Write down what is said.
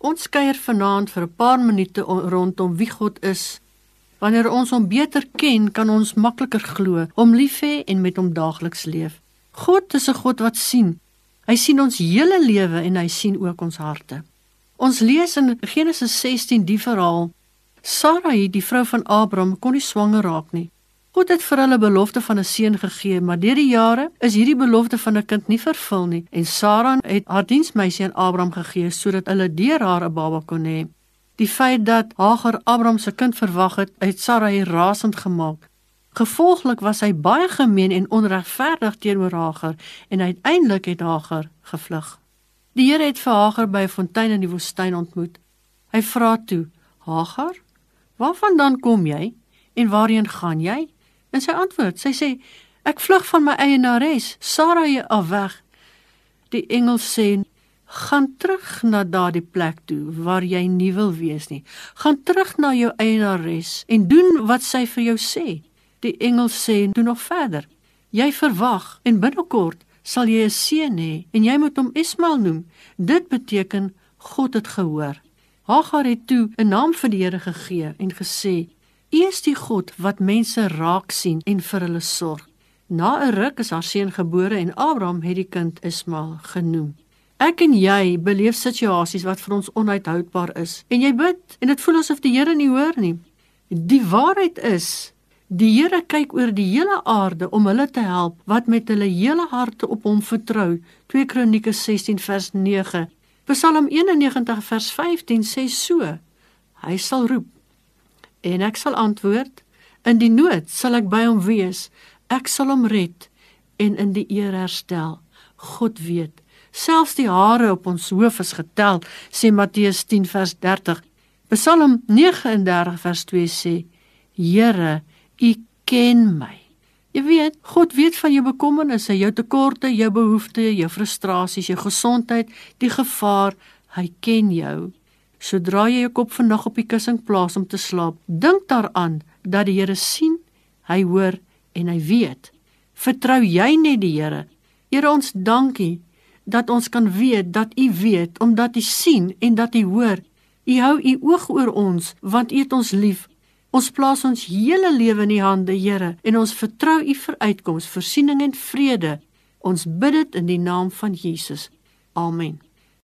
Ons kuier vanaand vir 'n paar minute rondom wie God is. Wanneer ons hom beter ken, kan ons makliker glo, hom lief hê en met hom daagliks leef. God is 'n God wat sien. Hy sien ons hele lewe en hy sien ook ons harte. Ons lees in Genesis 16 die verhaal. Sarai, die vrou van Abraham, kon nie swanger raak nie. God het vir hulle belofte van 'n seun gegee, maar deur die jare is hierdie belofte van 'n kind nie vervul nie en Sara het haar diensmeisie aan Abraham gegee sodat hulle deur haar 'n baba kon hê. Die feit dat Hagar Abraham se kind verwag het, het Sarai rasend gemaak. Gevolglik was hy baie gemeen en onregverdig teenoor Hagar en uiteindelik het Hagar gevlug. Die Here het vir Hagar by 'n fontein in die woestyn ontmoet. Hy vra toe: "Hagar, waarvandaan kom jy en waarheen gaan jy?" En sy antwoord, sy sê: "Ek vlug van my eienares, Sarai af weg." Die engel sê: "Gaan terug na daardie plek toe waar jy nie wil wees nie. Gaan terug na jou eienares en doen wat sy vir jou sê." Die engel sê: "Doen nog verder. Jy verwag en binnekort sal jy 'n seun hê en jy moet hom Ismael noem. Dit beteken God het gehoor." Hagar het toe 'n naam vir die Here gegee en gesê: U is die God wat mense raak sien en vir hulle sorg. Na 'n ruk is haar seun gebore en Abraham het die kind Ismael genoem. Ek en jy beleef situasies wat vir ons onuithoudbaar is en jy bid en dit voel asof die Here nie hoor nie. Die waarheid is Die Here kyk oor die hele aarde om hulle te help wat met hulle hele harte op hom vertrou. 2 Kronieke 16 vers 9. Psalm 91 vers 15 sê so: Hy sal roep En ek sal antwoord: In die nood sal ek by hom wees. Ek sal hom red en in die eer herstel. God weet, selfs die hare op ons hoof is getel, sê Matteus 10 vers 30. Psalm 39 vers 2 sê: Here, U ken my. Jy weet, God weet van jou bekommernisse, jou tekorte, jou behoeftes, jou frustrasies, jou gesondheid, die gevaar. Hy ken jou. Sodra jy jou kop vandag op die kussing plaas om te slaap, dink daaraan dat die Here sien, hy hoor en hy weet. Vertrou jy net die Here. Here ons dankie dat ons kan weet dat U weet omdat U sien en dat U hoor. U hou U oog oor ons want U het ons lief. Ons plaas ons hele lewe in U hande, Here, en ons vertrou U vir uitkoms, voorsiening en vrede. Ons bid dit in die naam van Jesus. Amen.